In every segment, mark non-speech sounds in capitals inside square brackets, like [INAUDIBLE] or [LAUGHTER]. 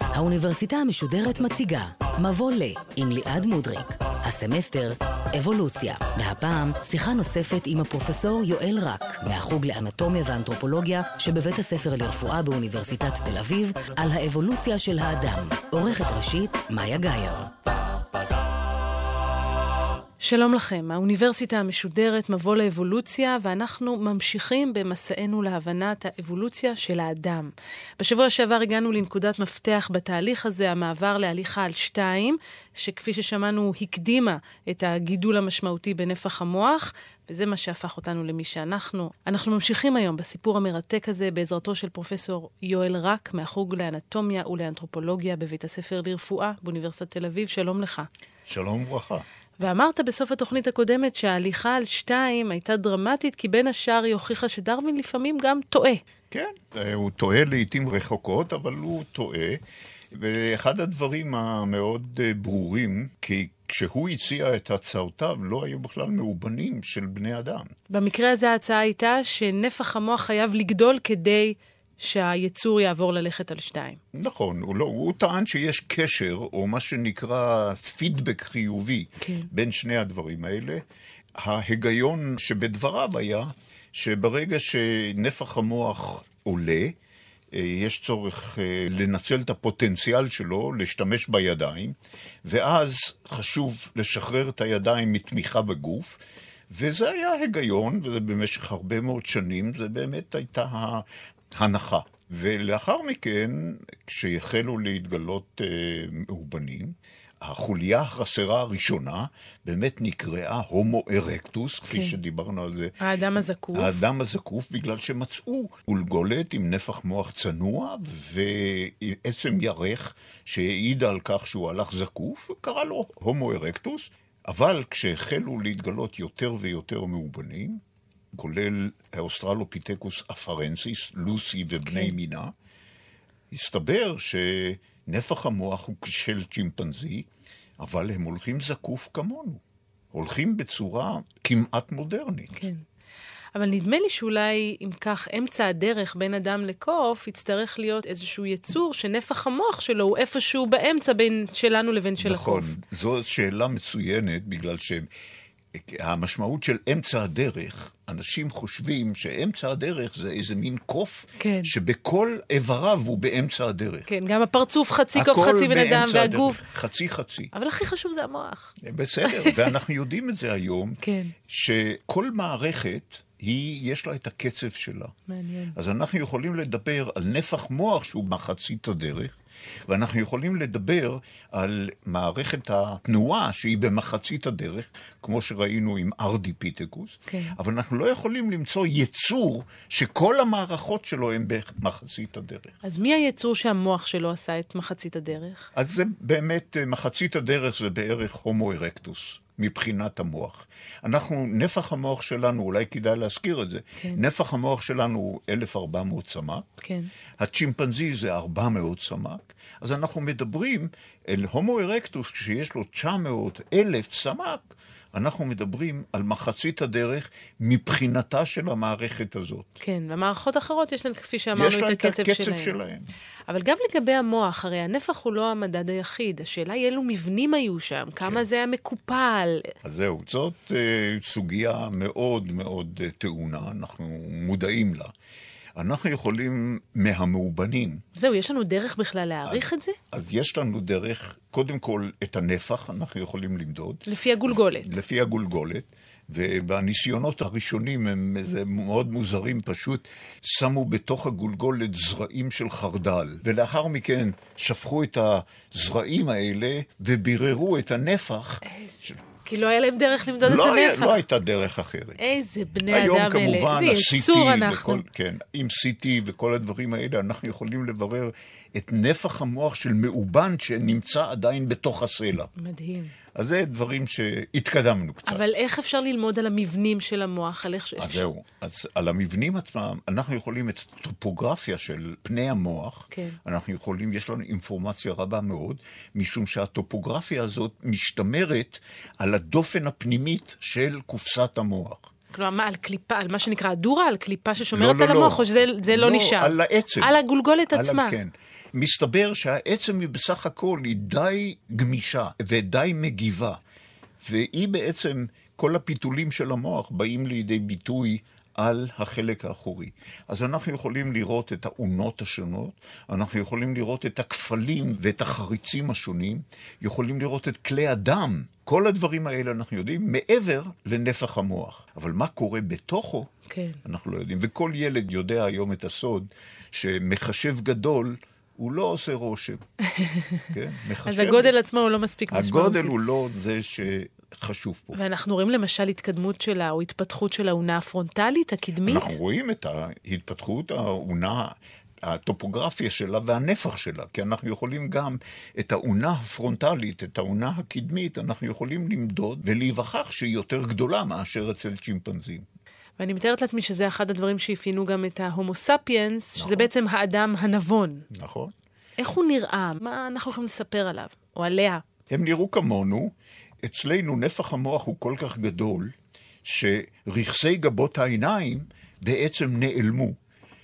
האוניברסיטה המשודרת מציגה מבוא ל עם ליעד מודריק. הסמסטר אבולוציה, והפעם שיחה נוספת עם הפרופסור יואל רק, מהחוג לאנטומיה ואנתרופולוגיה שבבית הספר לרפואה באוניברסיטת תל אביב, על האבולוציה של האדם. עורכת ראשית, מאיה גאייר. שלום לכם, האוניברסיטה המשודרת מבוא לאבולוציה, ואנחנו ממשיכים במסענו להבנת האבולוציה של האדם. בשבוע שעבר הגענו לנקודת מפתח בתהליך הזה, המעבר להליכה על שתיים, שכפי ששמענו הקדימה את הגידול המשמעותי בנפח המוח, וזה מה שהפך אותנו למי שאנחנו. אנחנו ממשיכים היום בסיפור המרתק הזה בעזרתו של פרופסור יואל רק, מהחוג לאנטומיה ולאנתרופולוגיה בבית הספר לרפואה באוניברסיטת תל אביב. שלום לך. שלום וברכה. ואמרת בסוף התוכנית הקודמת שההליכה על שתיים הייתה דרמטית, כי בין השאר היא הוכיחה שדרווין לפעמים גם טועה. כן, הוא טועה לעיתים רחוקות, אבל הוא טועה. ואחד הדברים המאוד אה, ברורים, כי כשהוא הציע את הצעותיו, לא היו בכלל מאובנים של בני אדם. במקרה הזה ההצעה הייתה שנפח המוח חייב לגדול כדי שהיצור יעבור ללכת על שתיים. נכון, הוא, לא, הוא טען שיש קשר, או מה שנקרא פידבק חיובי, כן. בין שני הדברים האלה. ההיגיון שבדבריו היה שברגע שנפח המוח עולה, אה, יש צורך אה, לנצל את הפוטנציאל שלו, להשתמש בידיים, ואז חשוב לשחרר את הידיים מתמיכה בגוף. וזה היה היגיון, וזה במשך הרבה מאוד שנים, זה באמת הייתה הנחה. ולאחר מכן, כשהחלו להתגלות אה, מאובנים, החוליה החסרה הראשונה באמת נקראה הומו ארקטוס, כן. כפי שדיברנו על זה. האדם הזקוף. האדם הזקוף, בגלל שמצאו גולגולת עם נפח מוח צנוע ועצם ירך שהעידה על כך שהוא הלך זקוף, וקרא לו הומו ארקטוס. אבל כשהחלו להתגלות יותר ויותר מאובנים, כולל האוסטרלופיתקוס אפרנסיס, לוסי ובני כן. מינה, הסתבר שנפח המוח הוא של צ'ימפנזי, אבל הם הולכים זקוף כמונו. הולכים בצורה כמעט מודרנית. כן. אבל נדמה לי שאולי, אם כך, אמצע הדרך בין אדם לקוף יצטרך להיות איזשהו יצור שנפח המוח שלו הוא איפשהו באמצע בין שלנו לבין של נכון, הקוף. נכון, זו שאלה מצוינת, בגלל שהם... המשמעות של אמצע הדרך, אנשים חושבים שאמצע הדרך זה איזה מין קוף, כן. שבכל איבריו הוא באמצע הדרך. כן, גם הפרצוף חצי קוף, חצי בן אדם, והגוף. הדרך, חצי חצי. אבל הכי חשוב זה המוח. בסדר, ואנחנו יודעים את זה היום, [LAUGHS] כן. שכל מערכת... היא, יש לה את הקצב שלה. מעניין. אז אנחנו יכולים לדבר על נפח מוח שהוא מחצית הדרך, ואנחנו יכולים לדבר על מערכת התנועה שהיא במחצית הדרך, כמו שראינו עם ארדי פיתקוס, כן. אבל אנחנו לא יכולים למצוא יצור שכל המערכות שלו הן במחצית הדרך. אז מי היצור שהמוח שלו עשה את מחצית הדרך? אז זה באמת, מחצית הדרך זה בערך הומו ארקטוס. מבחינת המוח. אנחנו, נפח המוח שלנו, אולי כדאי להזכיר את זה, כן. נפח המוח שלנו הוא 1,400 סמ"ק, כן. הצ'ימפנזי זה 400 סמ"ק, אז אנחנו מדברים אל הומו ארקטוס, שיש לו 900 אלף סמ"ק, אנחנו מדברים על מחצית הדרך מבחינתה של המערכת הזאת. כן, והמערכות אחרות יש להן, כפי שאמרנו, את הקצב שלהן. יש להן את הקצב שלהן. אבל גם לגבי המוח, הרי הנפח הוא לא המדד היחיד. השאלה היא אילו מבנים היו שם, כמה כן. זה היה מקופל. אז זהו, זאת uh, סוגיה מאוד מאוד uh, טעונה, אנחנו מודעים לה. אנחנו יכולים מהמאובנים. זהו, יש לנו דרך בכלל להעריך אז, את זה? אז יש לנו דרך, קודם כל, את הנפח, אנחנו יכולים למדוד. לפי הגולגולת. לפי הגולגולת. ובניסיונות הראשונים הם מאוד מוזרים, פשוט שמו בתוך הגולגולת זרעים של חרדל, ולאחר מכן שפכו את הזרעים האלה וביררו את הנפח. של... כי לא היה להם דרך למדוד לא את הנפח. לא הייתה דרך אחרת. איזה בני אדם אלה. היום כמובן, ה-CT וכל, כן, עם CT וכל הדברים האלה, אנחנו יכולים לברר את נפח המוח של מאובן שנמצא עדיין בתוך הסלע. מדהים. אז זה דברים שהתקדמנו קצת. אבל איך אפשר ללמוד על המבנים של המוח? על איך... אז זהו. אז על המבנים עצמם, אנחנו יכולים את הטופוגרפיה של פני המוח, כן. אנחנו יכולים, יש לנו אינפורמציה רבה מאוד, משום שהטופוגרפיה הזאת משתמרת על הדופן הפנימית של קופסת המוח. כלומר, מה, על קליפה, על מה שנקרא הדורה, על קליפה ששומרת לא, על לא, המוח, לא. או שזה לא, לא נשאר? על העצם. על הגולגולת על עצמה. כן. מסתבר שהעצם היא בסך הכל היא די גמישה ודי מגיבה, והיא בעצם, כל הפיתולים של המוח באים לידי ביטוי על החלק האחורי. אז אנחנו יכולים לראות את האונות השונות, אנחנו יכולים לראות את הכפלים ואת החריצים השונים, יכולים לראות את כלי הדם. כל הדברים האלה אנחנו יודעים מעבר לנפח המוח. אבל מה קורה בתוכו, כן. אנחנו לא יודעים. וכל ילד יודע היום את הסוד שמחשב גדול הוא לא עושה רושם. [LAUGHS] כן? מחשב... אז הגודל עצמו הוא לא מספיק משמעותי. הגודל הוא לא זה ש... חשוב פה. ואנחנו רואים למשל התקדמות שלה, או התפתחות של האונה הפרונטלית, הקדמית? אנחנו רואים את ההתפתחות, האונה, הטופוגרפיה שלה והנפח שלה, כי אנחנו יכולים גם את האונה הפרונטלית, את האונה הקדמית, אנחנו יכולים למדוד ולהיווכח שהיא יותר גדולה מאשר אצל צ'ימפנזים. ואני מתארת לעצמי שזה אחד הדברים שאפיינו גם את ההומו ספיאנס, נכון. שזה בעצם האדם הנבון. נכון. איך הוא נראה? מה אנחנו יכולים לספר עליו, או עליה? הם נראו כמונו, אצלנו נפח המוח הוא כל כך גדול, שרכסי גבות העיניים בעצם נעלמו.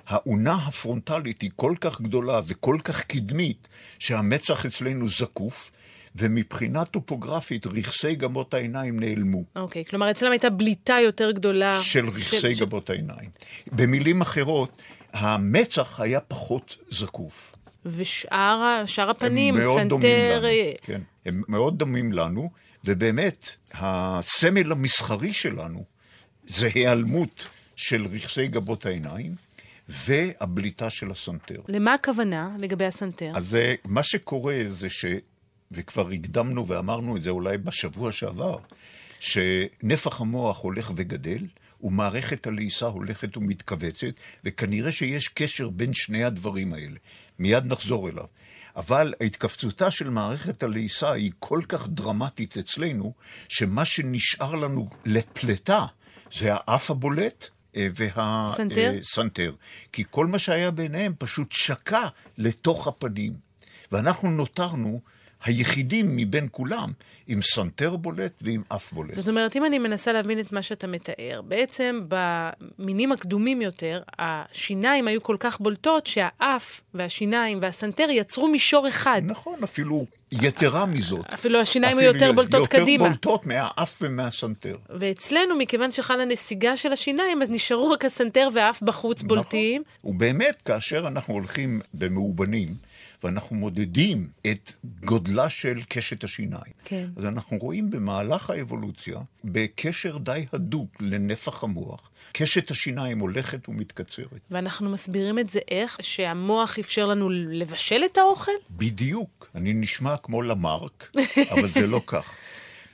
האונה הפרונטלית היא כל כך גדולה וכל כך קדמית, שהמצח אצלנו זקוף, ומבחינה טופוגרפית רכסי גבות העיניים נעלמו. אוקיי, אוקיי, כלומר אצלם הייתה בליטה יותר גדולה. של רכסי של... גבות העיניים. במילים אחרות, המצח היה פחות זקוף. ושאר הפנים, סנטר... הם מאוד דומים לנו, כן. הם מאוד דומים לנו, ובאמת, הסמל המסחרי שלנו זה היעלמות של רכסי גבות העיניים. והבליטה של הסנטר. למה הכוונה לגבי הסנטר? אז מה שקורה זה ש... וכבר הקדמנו ואמרנו את זה אולי בשבוע שעבר, שנפח המוח הולך וגדל, ומערכת הלעיסה הולכת ומתכווצת, וכנראה שיש קשר בין שני הדברים האלה. מיד נחזור אליו. אבל ההתכווצותה של מערכת הלעיסה היא כל כך דרמטית אצלנו, שמה שנשאר לנו לפלטה זה האף הבולט אה, והסנטר. כי כל מה שהיה ביניהם פשוט שקע לתוך הפנים. ואנחנו נותרנו היחידים מבין כולם עם סנטר בולט ועם אף בולט. זאת אומרת, אם אני מנסה להבין את מה שאתה מתאר, בעצם במינים הקדומים יותר, השיניים היו כל כך בולטות שהאף והשיניים והסנטר יצרו מישור אחד. נכון, אפילו יתרה מזאת. אפילו השיניים היו יותר בולטות יותר קדימה. יותר בולטות מהאף ומהסנטר. ואצלנו, מכיוון שחלה נסיגה של השיניים, אז נשארו רק הסנטר והאף בחוץ נכון. בולטים. ובאמת, כאשר אנחנו הולכים במאובנים, ואנחנו מודדים את גודלה של קשת השיניים. כן. אז אנחנו רואים במהלך האבולוציה, בקשר די הדוק לנפח המוח, קשת השיניים הולכת ומתקצרת. ואנחנו מסבירים את זה איך? שהמוח אפשר לנו לבשל את האוכל? בדיוק. אני נשמע כמו למרק, [LAUGHS] אבל זה לא כך.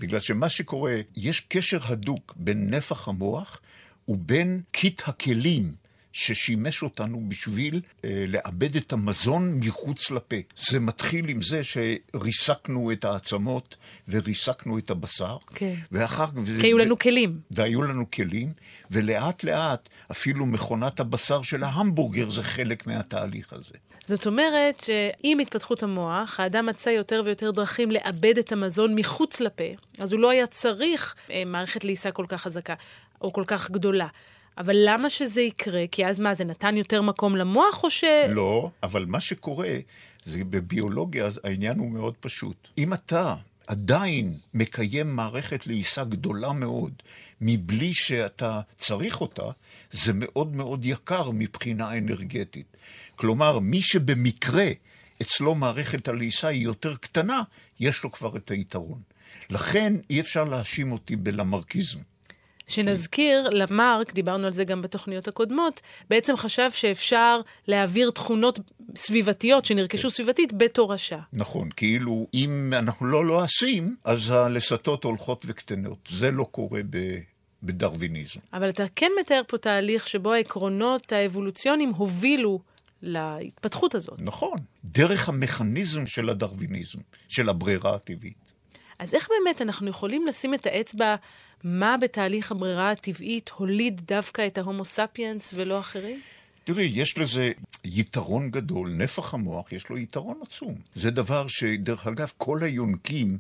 בגלל שמה שקורה, יש קשר הדוק בין נפח המוח ובין קיט הכלים ששימש אותנו בשביל אה, לאבד את המזון מחוץ לפה. זה מתחיל עם זה שריסקנו את העצמות וריסקנו את הבשר. כן. ואחר כך... כי היו לנו כלים. והיו לנו כלים, ולאט לאט אפילו מכונת הבשר של ההמבורגר זה חלק מהתהליך הזה. זאת אומרת שעם התפתחות המוח, האדם מצא יותר ויותר דרכים לאבד את המזון מחוץ לפה, אז הוא לא היה צריך אה, מערכת לעיסה כל כך חזקה או כל כך גדולה. אבל למה שזה יקרה? כי אז מה, זה נתן יותר מקום למוח או ש... לא, אבל מה שקורה, זה בביולוגיה העניין הוא מאוד פשוט. אם אתה עדיין מקיים מערכת לעיסה גדולה מאוד, מבלי שאתה צריך אותה, זה מאוד מאוד יקר מבחינה אנרגטית. כלומר, מי שבמקרה אצלו מערכת הלעיסה היא יותר קטנה, יש לו כבר את היתרון. לכן אי אפשר להאשים אותי בלמרקיזם. שנזכיר, למרק, דיברנו על זה גם בתוכניות הקודמות, בעצם חשב שאפשר להעביר תכונות סביבתיות שנרכשו כן. סביבתית בתורשה. נכון, כאילו אם אנחנו לא לועסים, אז הלסתות הולכות וקטנות. זה לא קורה ב... בדרוויניזם. אבל אתה כן מתאר פה תהליך שבו העקרונות האבולוציוניים הובילו להתפתחות הזאת. נכון, דרך המכניזם של הדרוויניזם, של הברירה הטבעית. אז איך באמת אנחנו יכולים לשים את האצבע מה בתהליך הברירה הטבעית הוליד דווקא את ההומו ספיאנס ולא אחרים? תראי, יש לזה יתרון גדול, נפח המוח יש לו יתרון עצום. זה דבר שדרך אגב, כל היונקים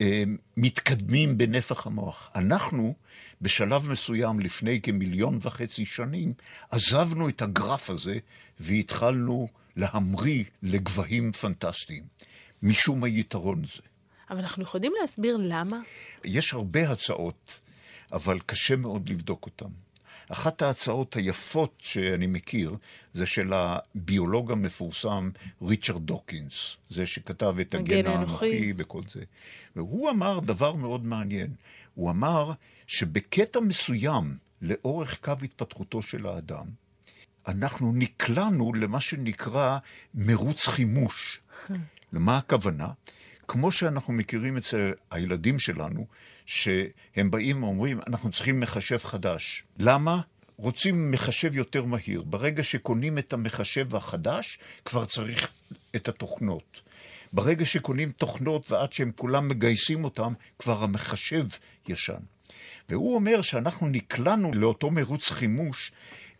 אה, מתקדמים בנפח המוח. אנחנו, בשלב מסוים, לפני כמיליון וחצי שנים, עזבנו את הגרף הזה והתחלנו להמריא לגבהים פנטסטיים. משום היתרון הזה. אבל אנחנו יכולים להסביר למה? יש הרבה הצעות, אבל קשה מאוד לבדוק אותן. אחת ההצעות היפות שאני מכיר זה של הביולוג המפורסם ריצ'רד דוקינס, זה שכתב את הגן האנוכי וכל זה. והוא אמר דבר מאוד מעניין. הוא אמר שבקטע מסוים, לאורך קו התפתחותו של האדם, אנחנו נקלענו למה שנקרא מרוץ חימוש. למה הכוונה? כמו שאנחנו מכירים אצל הילדים שלנו, שהם באים ואומרים, אנחנו צריכים מחשב חדש. למה? רוצים מחשב יותר מהיר. ברגע שקונים את המחשב החדש, כבר צריך את התוכנות. ברגע שקונים תוכנות ועד שהם כולם מגייסים אותם, כבר המחשב ישן. והוא אומר שאנחנו נקלענו לאותו מרוץ חימוש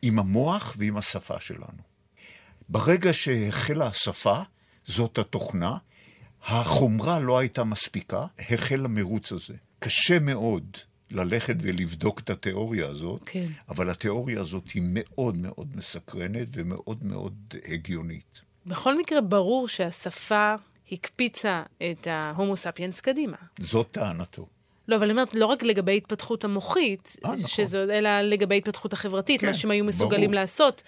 עם המוח ועם השפה שלנו. ברגע שהחלה השפה, זאת התוכנה, החומרה לא הייתה מספיקה, החל המרוץ הזה. קשה מאוד ללכת ולבדוק את התיאוריה הזאת, כן. אבל התיאוריה הזאת היא מאוד מאוד מסקרנת ומאוד מאוד הגיונית. בכל מקרה, ברור שהשפה הקפיצה את ההומו ספיאנס קדימה. זאת טענתו. לא, אבל אני אומרת, לא רק לגבי התפתחות המוחית, 아, אה, נכון. שזו, אלא לגבי התפתחות החברתית, כן, מה שהם היו מסוגלים ברור. לעשות.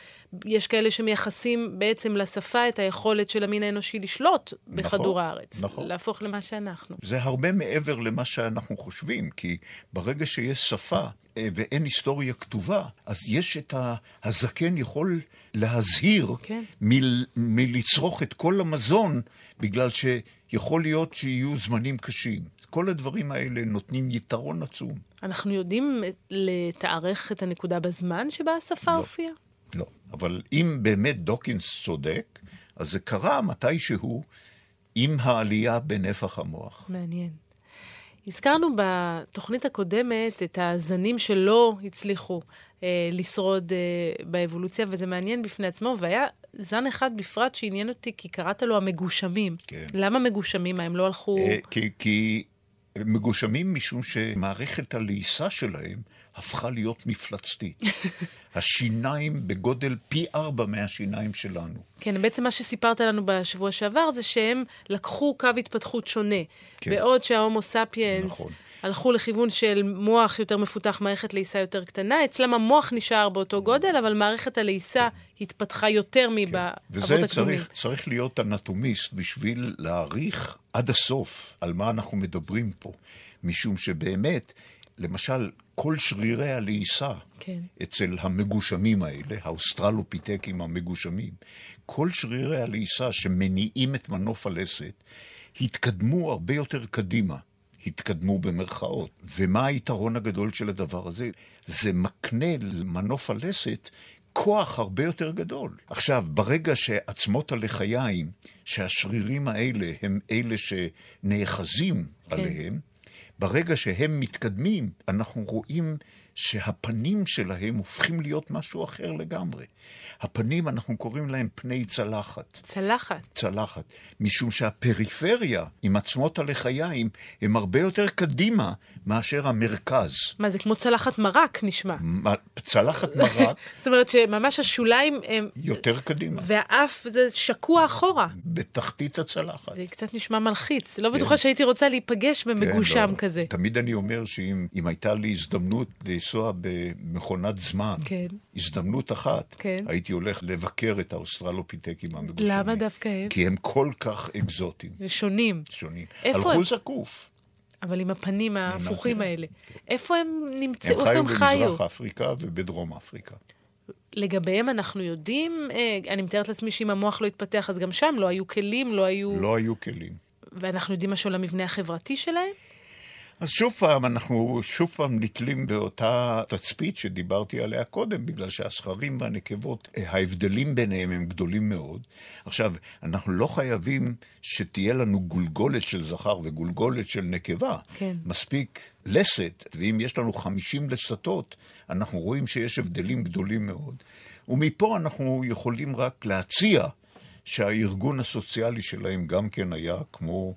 יש כאלה שמייחסים בעצם לשפה את היכולת של המין האנושי לשלוט נכון, בכדור הארץ. נכון. להפוך למה שאנחנו. זה הרבה מעבר למה שאנחנו חושבים, כי ברגע שיש שפה אה, ואין היסטוריה כתובה, אז יש את ה... הזקן יכול להזהיר כן. מ... מלצרוך את כל המזון, בגלל שיכול להיות שיהיו זמנים קשים. כל הדברים האלה נותנים יתרון עצום. אנחנו יודעים לתארך את הנקודה בזמן שבה השפה לא, הופיעה? לא, אבל אם באמת דוקינס צודק, אז זה קרה מתישהו עם העלייה בנפח המוח. מעניין. הזכרנו בתוכנית הקודמת את הזנים שלא הצליחו אה, לשרוד אה, באבולוציה, וזה מעניין בפני עצמו, והיה זן אחד בפרט שעניין אותי, כי קראת לו המגושמים. כן. למה מגושמים? מה, הם לא הלכו... אה, כי, כי מגושמים משום שמערכת הלעיסה שלהם הפכה להיות מפלצתית. [LAUGHS] השיניים בגודל פי ארבע מהשיניים שלנו. כן, בעצם מה שסיפרת לנו בשבוע שעבר זה שהם לקחו קו התפתחות שונה. כן. בעוד שההומו ספיאנס נכון. הלכו לכיוון של מוח יותר מפותח, מערכת לעיסה יותר קטנה, אצלם המוח נשאר באותו גודל, אבל מערכת הלעיסה כן. התפתחה יותר מהאבות כן. הקדומים. וזה צריך, צריך להיות אנטומיסט בשביל להעריך עד הסוף על מה אנחנו מדברים פה. משום שבאמת, למשל, כל שרירי הלעיסה כן. אצל המגושמים האלה, האוסטרלופיטקים המגושמים, כל שרירי הלעיסה שמניעים את מנוף הלסת, התקדמו הרבה יותר קדימה. התקדמו במרכאות. ומה היתרון הגדול של הדבר הזה? זה מקנה למנוף הלסת כוח הרבה יותר גדול. עכשיו, ברגע שעצמות הלחיים, שהשרירים האלה הם אלה שנאחזים כן. עליהם, ברגע שהם מתקדמים, אנחנו רואים שהפנים שלהם הופכים להיות משהו אחר לגמרי. הפנים, אנחנו קוראים להם פני צלחת. צלחת. צלחת. משום שהפריפריה עם עצמות הלחיים הם הרבה יותר קדימה מאשר המרכז. מה, זה כמו צלחת מרק נשמע. צלחת מרק. [LAUGHS] זאת אומרת שממש השוליים הם... יותר קדימה. והאף זה שקוע אחורה. בתחתית הצלחת. זה קצת נשמע מלחיץ. לא כן. בטוחה שהייתי רוצה להיפגש במגושם כן, לא. כזה. תמיד אני אומר שאם הייתה לי הזדמנות לנסוע במכונת זמן, כן. הזדמנות אחת, כן. הייתי הולך לבקר את האוסטרלופיטקים המגושמים. למה דווקא הם? כי הם כל כך אקזוטיים. ושונים. שונים. הלכו הם? זקוף. אבל עם הפנים ההפוכים האלה. איפה הם נמצאו? איפה הם חיו? הם חיו במזרח אפריקה ובדרום אפריקה. לגביהם אנחנו יודעים, אה, אני מתארת לעצמי שאם המוח לא התפתח, אז גם שם לא היו כלים, לא היו... לא היו כלים. ואנחנו יודעים משהו על המבנה החברתי שלהם? אז שוב פעם, אנחנו שוב פעם נתלים באותה תצפית שדיברתי עליה קודם, בגלל שהזכרים והנקבות, אה, ההבדלים ביניהם הם גדולים מאוד. עכשיו, אנחנו לא חייבים שתהיה לנו גולגולת של זכר וגולגולת של נקבה. כן. מספיק לסת, ואם יש לנו 50 לסתות, אנחנו רואים שיש הבדלים גדולים מאוד. ומפה אנחנו יכולים רק להציע שהארגון הסוציאלי שלהם גם כן היה כמו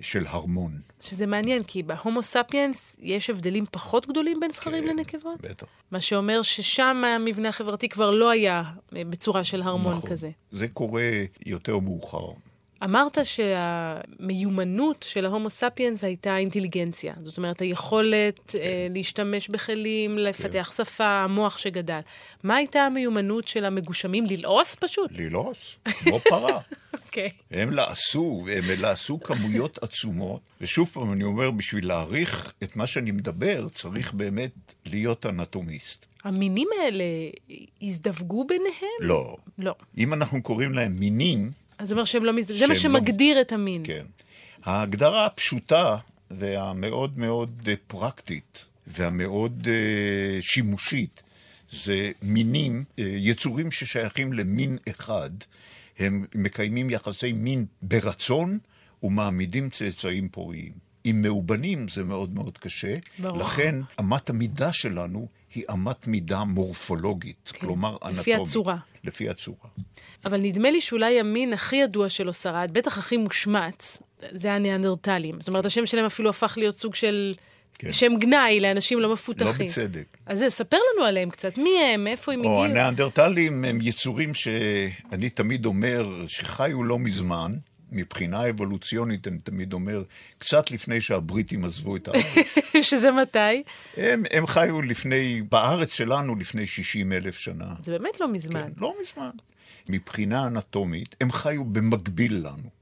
של הרמון. שזה מעניין, כי בהומו ספיאנס יש הבדלים פחות גדולים בין זכרים כן, לנקבות? בטח. מה שאומר ששם המבנה החברתי כבר לא היה אה, בצורה של הרמון נכון. כזה. זה קורה יותר מאוחר. אמרת שהמיומנות של ההומו ספיאנס הייתה אינטליגנציה. זאת אומרת, היכולת כן. אה, להשתמש בכלים, לפתח כן. שפה, המוח שגדל. מה הייתה המיומנות של המגושמים? ללעוס פשוט? ללעוס, כמו פרה. [LAUGHS] אוקיי. okay. הם לעשו, הם לעשו כמויות עצומות, ושוב פעם אני אומר, בשביל להעריך את מה שאני מדבר, צריך באמת להיות אנטומיסט. המינים האלה הזדווגו ביניהם? לא. לא. אם אנחנו קוראים להם מינים, אז זה אומר שהם לא מזדווג, זה מה שמגדיר לא... את המין. כן. ההגדרה הפשוטה והמאוד מאוד אה, פרקטית והמאוד uh, שימושית זה מינים, uh, יצורים ששייכים למין אחד, הם מקיימים יחסי מין ברצון ומעמידים צאצאים פוריים. עם מאובנים זה מאוד מאוד קשה, ברור. לכן אמת המידה שלנו היא אמת מידה מורפולוגית, כן. כלומר אנטומית. לפי הצורה. לפי הצורה. אבל נדמה לי שאולי המין הכי ידוע שלו שרד, בטח הכי מושמץ, זה הניאנדרטלים. זאת אומרת, השם שלהם אפילו הפך להיות סוג של כן. שם גנאי לאנשים לא מפותחים. לא בצדק. אז ספר לנו עליהם קצת. מי הם? מאיפה הם הגיעו? הניאנדרטלים הם יצורים שאני תמיד אומר שחיו לא מזמן. מבחינה אבולוציונית, אני תמיד אומר, קצת לפני שהבריטים עזבו את הארץ. [LAUGHS] שזה מתי? הם, הם חיו לפני, בארץ שלנו לפני 60 אלף שנה. זה באמת לא מזמן. כן, לא מזמן. מבחינה אנטומית, הם חיו במקביל לנו.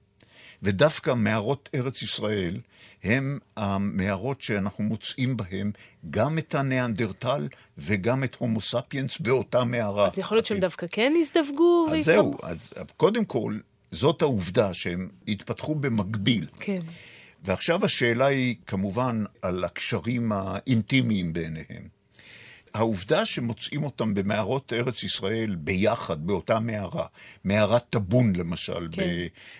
ודווקא מערות ארץ ישראל הם המערות שאנחנו מוצאים בהם גם את הניאנדרטל וגם את הומו ספיאנס באותה מערה. אז יכול להיות שהם דווקא כן הזדווגו? אז זהו, אז קודם כל, זאת העובדה שהם התפתחו במקביל. כן. ועכשיו השאלה היא כמובן על הקשרים האינטימיים ביניהם. העובדה שמוצאים אותם במערות ארץ ישראל ביחד, באותה מערה, מערת טאבון למשל, כן.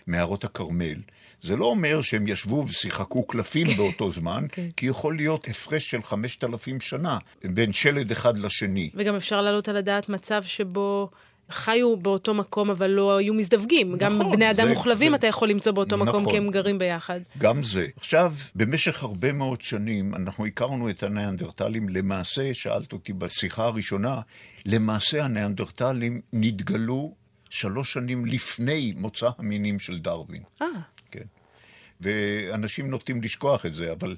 במערות הכרמל, זה לא אומר שהם ישבו ושיחקו קלפים [LAUGHS] באותו זמן, כן. כי יכול להיות הפרש של חמשת אלפים שנה בין שלד אחד לשני. וגם אפשר להעלות על הדעת מצב שבו... חיו באותו מקום, אבל לא היו מזדווגים. נכון, גם בני אדם זה, מוחלבים זה... אתה יכול למצוא באותו נכון, מקום, כי הם גרים ביחד. גם זה. עכשיו, במשך הרבה מאוד שנים, אנחנו הכרנו את הניאנדרטלים. למעשה, שאלת אותי בשיחה הראשונה, למעשה הניאנדרטלים נתגלו שלוש שנים לפני מוצא המינים של דרווין. אה. כן. ואנשים נוטים לשכוח את זה, אבל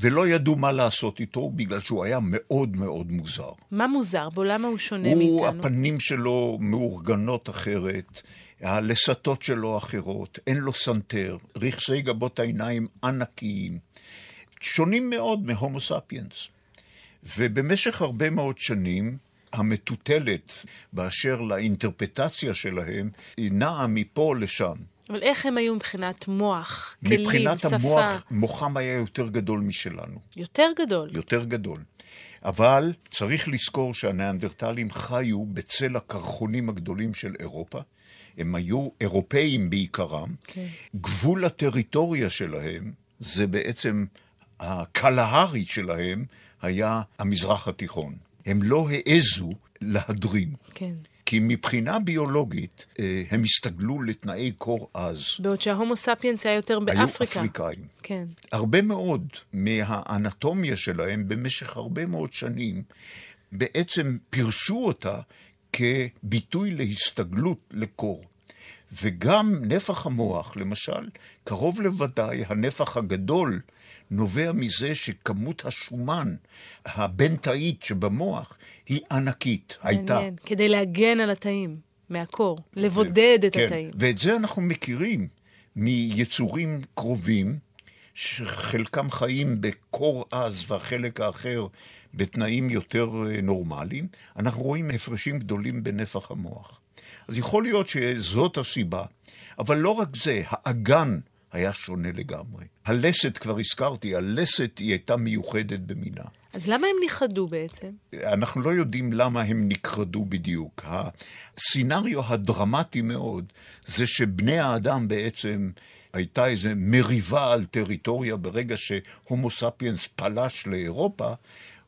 ולא ידעו מה לעשות איתו, בגלל שהוא היה מאוד מאוד מוזר. מה מוזר? במה הוא שונה הוא, מאיתנו? הפנים שלו מאורגנות אחרת, הלסתות שלו אחרות, אין לו סנטר, רכסי גבות העיניים ענקיים. שונים מאוד מהומו ספיאנס. ובמשך הרבה מאוד שנים, המטוטלת באשר לאינטרפרטציה שלהם, היא נעה מפה לשם. אבל איך הם היו מבחינת מוח, כלים, שפה? מבחינת המוח, מוחם היה יותר גדול משלנו. יותר גדול? יותר גדול. אבל צריך לזכור שהניאנדרטלים חיו בצל הקרחונים הגדולים של אירופה. הם היו אירופאים בעיקרם. כן. גבול הטריטוריה שלהם זה בעצם, הקלהרי שלהם היה המזרח התיכון. הם לא העזו להדרים. כן. כי מבחינה ביולוגית אה, הם הסתגלו לתנאי קור עז. בעוד שההומו ספיאנס היה יותר באפריקה. היו אפריקאים. כן. הרבה מאוד מהאנטומיה שלהם במשך הרבה מאוד שנים בעצם פירשו אותה כביטוי להסתגלות לקור. וגם נפח המוח, למשל, קרוב לוודאי הנפח הגדול נובע מזה שכמות השומן הבין-תאית שבמוח היא ענקית, מעניין, הייתה. מעניין, כדי להגן על התאים מהקור, לבודד את כן, התאים. ואת זה אנחנו מכירים מיצורים קרובים, שחלקם חיים בקור עז והחלק האחר בתנאים יותר אה, נורמליים, אנחנו רואים הפרשים גדולים בנפח המוח. אז יכול להיות שזאת הסיבה, אבל לא רק זה, האגן היה שונה לגמרי. הלסת, כבר הזכרתי, הלסת היא הייתה מיוחדת במינה. אז למה הם נכחדו בעצם? אנחנו לא יודעים למה הם נכחדו בדיוק. ה scenario הדרמטי מאוד זה שבני האדם בעצם הייתה איזו מריבה על טריטוריה ברגע שהומו ספיאנס פלש לאירופה,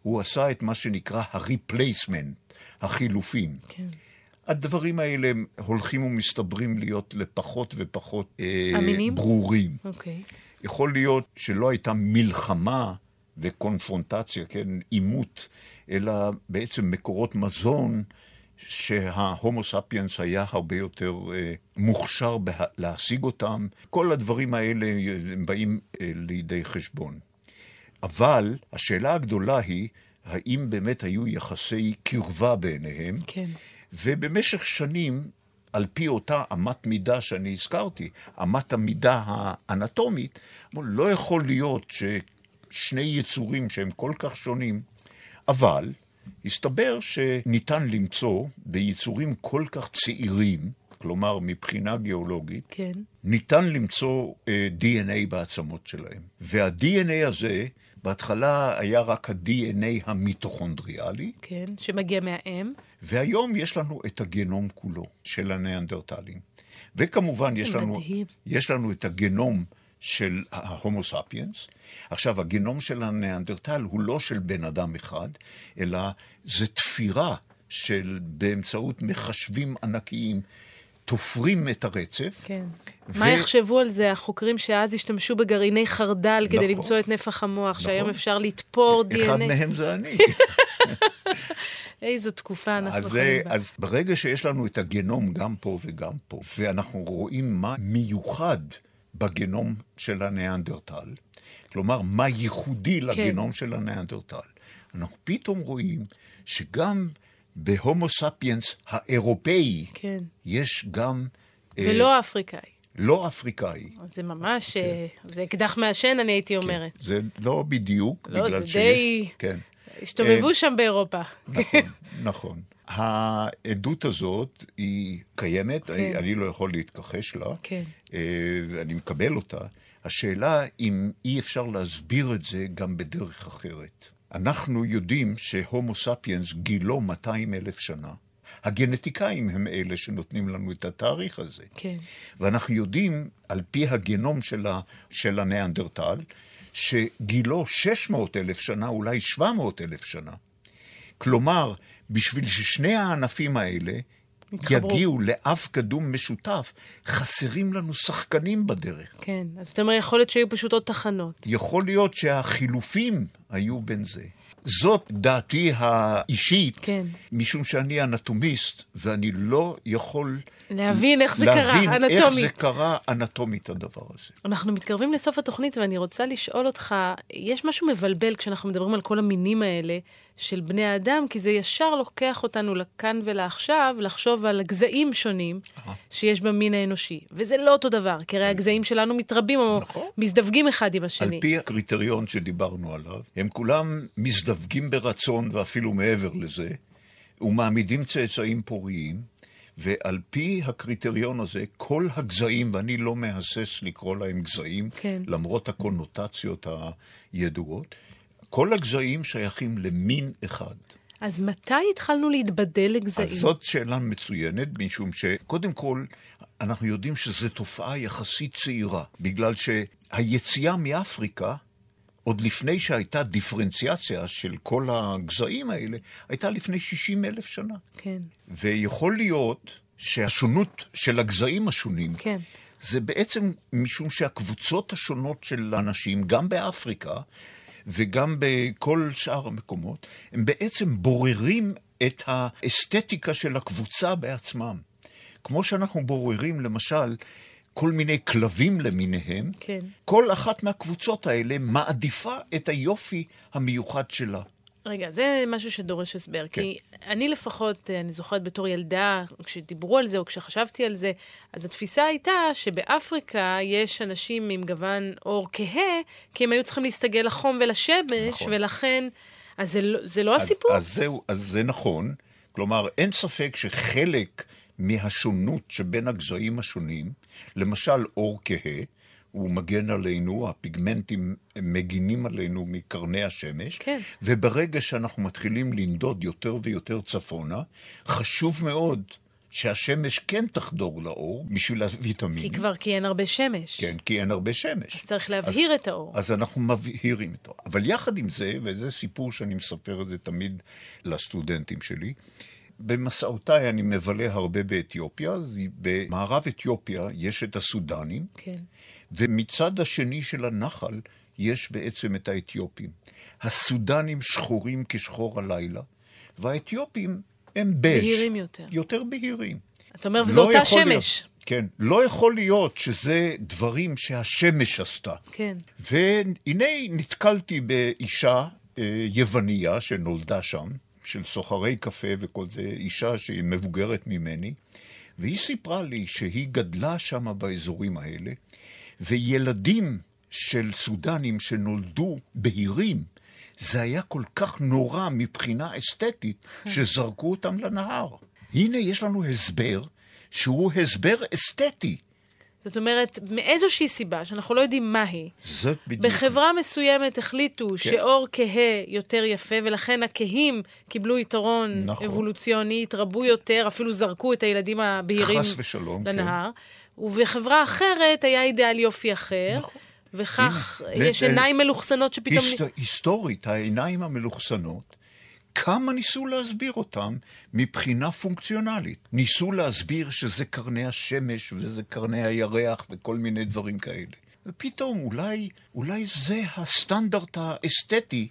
הוא עשה את מה שנקרא ה replacement, החילופים. כן. הדברים האלה הולכים ומסתברים להיות לפחות ופחות אה, ברורים. אוקיי. יכול להיות שלא הייתה מלחמה וקונפרונטציה, כן, עימות, אלא בעצם מקורות מזון שההומו ספיאנס היה הרבה יותר אה, מוכשר בה, להשיג אותם. כל הדברים האלה באים אה, לידי חשבון. אבל השאלה הגדולה היא, האם באמת היו יחסי קרבה ביניהם? כן. ובמשך שנים, על פי אותה אמת מידה שאני הזכרתי, אמת המידה האנטומית, לא יכול להיות ששני יצורים שהם כל כך שונים, אבל הסתבר שניתן למצוא ביצורים כל כך צעירים, כלומר מבחינה גיאולוגית, כן. ניתן למצוא uh, אה, DNA בעצמות שלהם. וה-DNA הזה, בהתחלה היה רק ה-DNA המיטוכונדריאלי. כן, שמגיע מהאם. והיום יש לנו את הגנום כולו של הניאנדרטלים. וכמובן, יש לנו, יש לנו את הגנום של ההומו ספיאנס. עכשיו, הגנום של הניאנדרטל הוא לא של בן אדם אחד, אלא זה תפירה של, באמצעות מחשבים ענקיים, תופרים את הרצף. כן. ו... מה יחשבו על זה החוקרים שאז השתמשו בגרעיני חרדל כדי נכון, למצוא את נפח המוח, נכון. שהיום אפשר לתפור דנ"א? אחד מהם זה אני. [LAUGHS] איזו תקופה אנחנו חיים בה. אז ברגע שיש לנו את הגנום גם פה וגם פה, ואנחנו רואים מה מיוחד בגנום של הניאנדרטל, כלומר, מה ייחודי כן. לגנום של הניאנדרטל, אנחנו פתאום רואים שגם בהומו ספיאנס האירופאי כן. יש גם... אה, ולא אה, אפריקאי. לא אפריקאי. זה ממש, כן. זה אקדח מעשן, אני הייתי כן. אומרת. כן. זה לא בדיוק, לא, בגלל שיש... לא, זה די... כן. הסתובבו אה, שם באירופה. נכון, [LAUGHS] נכון. העדות הזאת היא קיימת, כן. אני, אני לא יכול להתכחש לה, כן. ואני מקבל אותה. השאלה אם אי אפשר להסביר את זה גם בדרך אחרת. אנחנו יודעים שהומו ספיאנס גילו 200 אלף שנה. הגנטיקאים הם אלה שנותנים לנו את התאריך הזה. כן. ואנחנו יודעים, על פי הגנום של, ה, של הניאנדרטל, שגילו 600 אלף שנה, אולי 700 אלף שנה. כלומר, בשביל ששני הענפים האלה התחברו. יגיעו לאב קדום משותף, חסרים לנו שחקנים בדרך. כן, אז אתה אומר, יכול להיות שהיו פשוט עוד תחנות. יכול להיות שהחילופים היו בין זה. זאת דעתי האישית, כן. משום שאני אנטומיסט, ואני לא יכול... להבין איך זה להבין קרה, אנטומית. להבין איך זה קרה אנטומית, הדבר הזה. אנחנו מתקרבים לסוף התוכנית, ואני רוצה לשאול אותך, יש משהו מבלבל כשאנחנו מדברים על כל המינים האלה של בני האדם, כי זה ישר לוקח אותנו לכאן ולעכשיו, לחשוב על גזעים שונים שיש במין האנושי. וזה לא אותו דבר, כי הרי כן. הגזעים שלנו מתרבים או נכון. מזדווגים אחד עם השני. על פי הקריטריון שדיברנו עליו, הם כולם מזדווגים ברצון ואפילו מעבר לזה, ומעמידים צאצאים פוריים. ועל פי הקריטריון הזה, כל הגזעים, ואני לא מהסס לקרוא להם גזעים, כן. למרות הקונוטציות הידועות, כל הגזעים שייכים למין אחד. אז מתי התחלנו להתבדל לגזעים? אז זאת שאלה מצוינת, משום שקודם כל, אנחנו יודעים שזו תופעה יחסית צעירה, בגלל שהיציאה מאפריקה, עוד לפני שהייתה דיפרנציאציה של כל הגזעים האלה, הייתה לפני 60 אלף שנה. כן. ויכול להיות שהשונות של הגזעים השונים, כן. זה בעצם משום שהקבוצות השונות של אנשים, גם באפריקה, וגם בכל שאר המקומות, הם בעצם בוררים את האסתטיקה של הקבוצה בעצמם. כמו שאנחנו בוררים, למשל, כל מיני כלבים למיניהם, כן. כל אחת מהקבוצות האלה מעדיפה את היופי המיוחד שלה. רגע, זה משהו שדורש הסבר. כן. כי אני לפחות, אני זוכרת בתור ילדה, כשדיברו על זה או כשחשבתי על זה, אז התפיסה הייתה שבאפריקה יש אנשים עם גוון עור כהה, כי הם היו צריכים להסתגל לחום ולשמש, נכון. ולכן... אז זה, לא, זה לא אז, הסיפור? אז, זהו, אז זה נכון. כלומר, אין ספק שחלק מהשונות שבין הגזעים השונים, למשל עור כהה, הוא מגן עלינו, הפיגמנטים מגינים עלינו מקרני השמש, כן. וברגע שאנחנו מתחילים לנדוד יותר ויותר צפונה, חשוב מאוד שהשמש כן תחדור לאור בשביל הוויטמינים. כי כבר כי אין הרבה שמש. כן, כי אין הרבה שמש. אז צריך להבהיר אז, את האור. אז אנחנו מבהירים את האור. אבל יחד עם זה, וזה סיפור שאני מספר את זה תמיד לסטודנטים שלי, במסעותיי אני מבלה הרבה באתיופיה. במערב אתיופיה יש את הסודנים, כן. ומצד השני של הנחל יש בעצם את האתיופים. הסודנים שחורים כשחור הלילה, והאתיופים הם בז'. בהירים יותר. יותר בהירים. אתה אומר, לא וזו אותה יכול שמש. להיות, כן, לא יכול להיות שזה דברים שהשמש עשתה. כן. והנה נתקלתי באישה אה, יווניה שנולדה שם, של סוחרי קפה וכל זה, אישה שהיא מבוגרת ממני, והיא סיפרה לי שהיא גדלה שם באזורים האלה, וילדים של סודנים שנולדו בהירים, זה היה כל כך נורא מבחינה אסתטית, שזרקו אותם לנהר. הנה יש לנו הסבר שהוא הסבר אסתטי. זאת אומרת, מאיזושהי סיבה, שאנחנו לא יודעים מה היא, זאת בדיוק. בחברה מסוימת החליטו כן. שאור כהה יותר יפה, ולכן הכהים קיבלו יתרון נכון. אבולוציוני, התרבו יותר, אפילו זרקו את הילדים הבהירים חס ושלום, כן. לנהר. ובחברה אחרת היה אידאל יופי אחר, נכון. וכך הנה, יש עיניים מלוכסנות שפתאום... היסט... היסטורית, העיניים המלוכסנות, כמה ניסו להסביר אותם מבחינה פונקציונלית. ניסו להסביר שזה קרני השמש וזה קרני הירח וכל מיני דברים כאלה. ופתאום אולי, אולי זה הסטנדרט האסתטי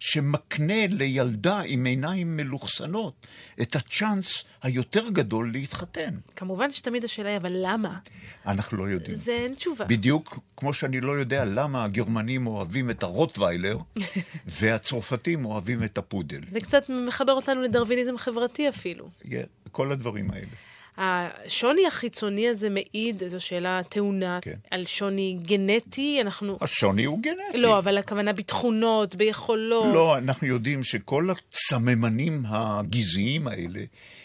שמקנה לילדה עם עיניים מלוכסנות את הצ'אנס היותר גדול להתחתן. כמובן שתמיד השאלה היא, אבל למה? אנחנו לא יודעים. זה אין תשובה. בדיוק כמו שאני לא יודע למה הגרמנים אוהבים את הרוטוויילר [LAUGHS] והצרפתים אוהבים את הפודל. זה קצת מחבר אותנו לדרוויניזם חברתי אפילו. Yeah, כל הדברים האלה. השוני החיצוני הזה מעיד, זו שאלה טעונה, כן. על שוני גנטי, אנחנו... השוני הוא גנטי. לא, אבל הכוונה בתכונות, ביכולות. לא, אנחנו יודעים שכל הסממנים הגזעיים האלה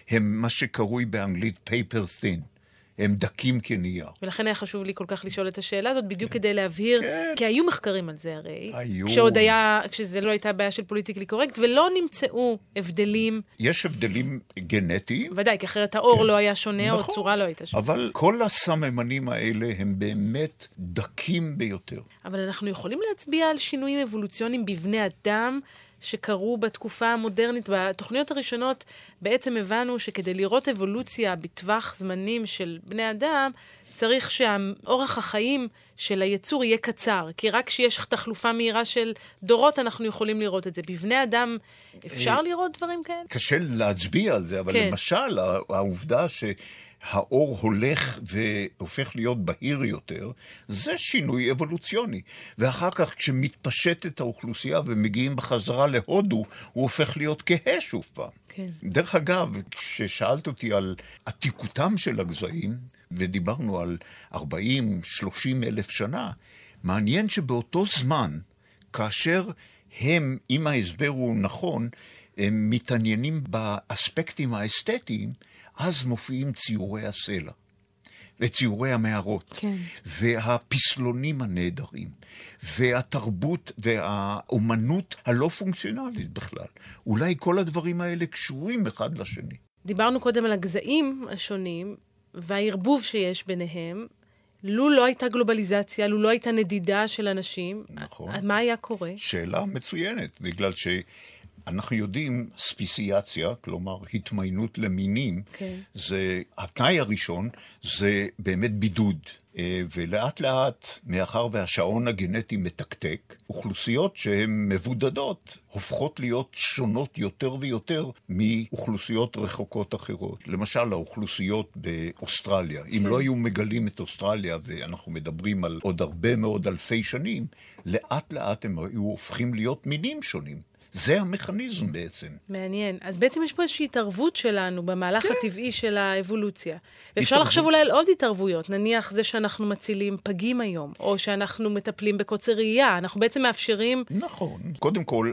הם מה שקרוי באנגלית paper thin. הם דקים כנייר. ולכן היה חשוב לי כל כך לשאול את השאלה הזאת, בדיוק כדי להבהיר, כן. כי היו מחקרים על זה הרי. היו. כשעוד היה, כשזה לא הייתה בעיה של פוליטיקלי קורקט, ולא נמצאו הבדלים, יש הבדלים גנטיים, ודאי, כי אחרת האור לא היה שונה, או נכון. הצורה לא הייתה שונה. אבל כל הסממנים האלה הם באמת דקים ביותר. אבל אנחנו יכולים להצביע על שינויים אבולוציוניים בבני אדם שקרו בתקופה המודרנית. בתוכניות הראשונות בעצם הבנו שכדי לראות אבולוציה בטווח זמנים של בני אדם, צריך שאורח החיים של היצור יהיה קצר, כי רק כשיש תחלופה מהירה של דורות אנחנו יכולים לראות את זה. בבני אדם אפשר לראות דברים כאלה? קשה להצביע על זה, אבל כן. למשל, העובדה שהאור הולך והופך להיות בהיר יותר, זה שינוי אבולוציוני. ואחר כך, כשמתפשטת האוכלוסייה ומגיעים בחזרה להודו, הוא הופך להיות כהה שוב פעם. כן. דרך אגב, כששאלת אותי על עתיקותם של הגזעים, ודיברנו על 40-30 אלף שנה, מעניין שבאותו זמן, כאשר הם, אם ההסבר הוא נכון, הם מתעניינים באספקטים האסתטיים, אז מופיעים ציורי הסלע. וציורי המערות, כן. והפסלונים הנהדרים, והתרבות והאומנות הלא פונקציונלית בכלל. אולי כל הדברים האלה קשורים אחד לשני. דיברנו קודם על הגזעים השונים והערבוב שיש ביניהם. לו לא הייתה גלובליזציה, לו לא הייתה נדידה של אנשים, נכון. מה היה קורה? שאלה מצוינת, בגלל שאנחנו יודעים ספיסיאציה, כלומר התמיינות למינים, כן. זה, התנאי הראשון זה באמת בידוד. אה, ולאט לאט, מאחר והשעון הגנטי מתקתק, אוכלוסיות שהן מבודדות הופכות להיות שונות יותר ויותר מאוכלוסיות רחוקות אחרות. למשל, האוכלוסיות באוסטרליה. אם כן. לא היו מגלים את אוסטרליה, ואנחנו מדברים על עוד הרבה מאוד אלפי שנים, לאט לאט הם היו הופכים להיות מינים שונים. זה המכניזם בעצם. מעניין. אז בעצם יש פה איזושהי התערבות שלנו במהלך כן. הטבעי של האבולוציה. התערבות. לחשוב אולי על עוד התערבויות, נניח זה שאנחנו מצילים פגים היום, או שאנחנו מטפלים בקוצר ראייה, אנחנו בעצם מאפשרים... נכון. קודם כל,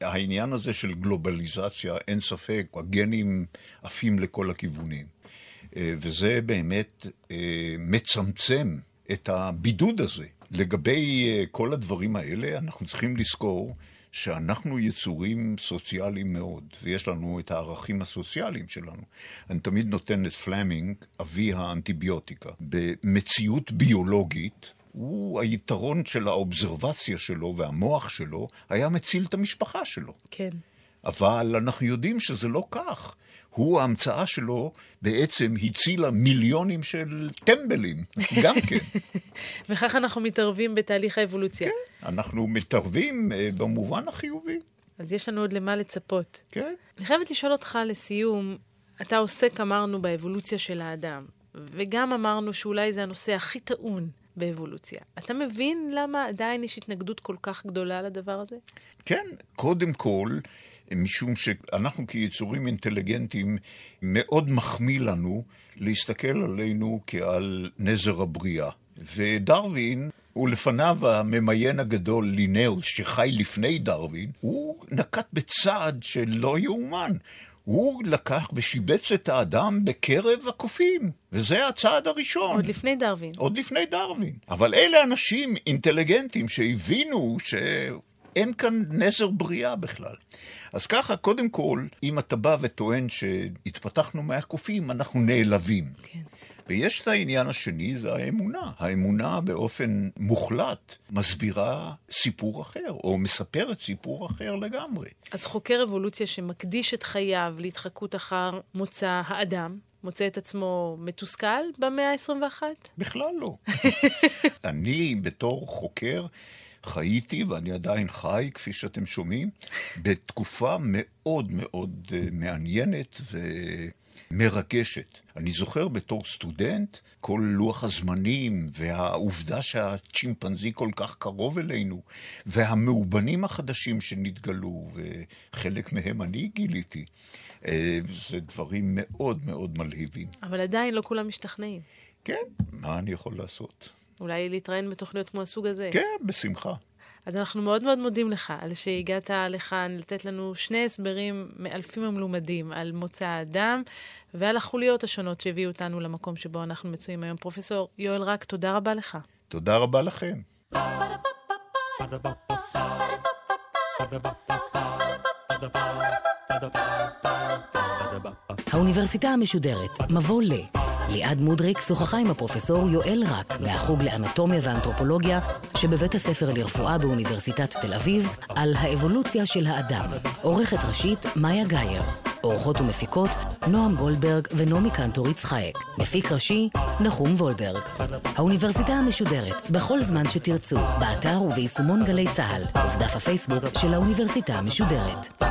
העניין הזה של גלובליזציה, אין ספק, הגנים עפים לכל הכיוונים. אה, וזה באמת אה, מצמצם את הבידוד הזה. לגבי אה, כל הדברים האלה, אנחנו צריכים לזכור שאנחנו יצורים סוציאליים מאוד, ויש לנו את הערכים הסוציאליים שלנו. אני תמיד נותן את פלמינג, אבי האנטיביוטיקה. במציאות ביולוגית, הוא, היתרון של האובזרבציה שלו והמוח שלו היה מציל את המשפחה שלו. כן. אבל אנחנו יודעים שזה לא כך. הוא, ההמצאה שלו בעצם הצילה מיליונים של טמבלים, גם כן. [LAUGHS] וכך אנחנו מתערבים בתהליך האבולוציה. כן, אנחנו מתערבים אה, במובן החיובי. אז יש לנו עוד למה לצפות. כן. אני חייבת לשאול אותך לסיום, אתה עוסק, אמרנו, באבולוציה של האדם, וגם אמרנו שאולי זה הנושא הכי טעון באבולוציה. אתה מבין למה עדיין יש התנגדות כל כך גדולה לדבר הזה? כן, קודם כל, משום שאנחנו כיצורים אינטליגנטים, מאוד מחמיא לנו להסתכל עלינו כעל נזר הבריאה. ודרווין, ולפניו הממיין הגדול לינאוס, שחי לפני דרווין, הוא נקט בצעד שלא יאומן. הוא לקח ושיבץ את האדם בקרב הקופים, וזה הצעד הראשון. עוד לפני דרווין. עוד לפני דרווין. אבל אלה אנשים אינטליגנטים שהבינו שאין כאן נזר בריאה בכלל. אז ככה, קודם כל, אם אתה בא וטוען שהתפתחנו מהקופים, אנחנו נעלבים. כן. ויש את העניין השני, זה האמונה. האמונה באופן מוחלט מסבירה סיפור אחר, או מספרת סיפור אחר לגמרי. אז חוקר אבולוציה שמקדיש את חייו להתחקות אחר מוצא האדם, מוצא את עצמו מתוסכל במאה ה-21? בכלל לא. [LAUGHS] אני בתור חוקר חייתי, ואני עדיין חי, כפי שאתם שומעים, בתקופה מאוד מאוד אה, מעניינת ומרגשת. אני זוכר בתור סטודנט, כל לוח הזמנים והעובדה שהצ'ימפנזי כל כך קרוב אלינו, והמאובנים החדשים שנתגלו, וחלק מהם אני גיליתי. אה, זה דברים מאוד מאוד מלהיבים. אבל עדיין לא כולם משתכנעים. כן, מה אני יכול לעשות? אולי להתראיין בתוכניות כמו הסוג הזה. כן, בשמחה. אז אנחנו מאוד מאוד מודים לך על שהגעת לכאן לתת לנו שני הסברים מאלפים המלומדים על מוצא האדם ועל החוליות השונות שהביאו אותנו למקום שבו אנחנו מצויים היום. פרופסור יואל רק, תודה רבה לך. תודה רבה לכם. האוניברסיטה המשודרת, מבוא ל... ליעד מודריק שוחחה עם הפרופסור יואל רק מהחוג לאנטומיה ואנתרופולוגיה שבבית הספר לרפואה באוניברסיטת תל אביב על האבולוציה של האדם. עורכת ראשית מאיה גאייר. עורכות ומפיקות נועם גולדברג ונעמי קנטור יצחייק. מפיק ראשי נחום וולברג. האוניברסיטה המשודרת בכל זמן שתרצו, באתר וביישומון גלי צה"ל ובדף הפייסבוק של האוניברסיטה המשודרת.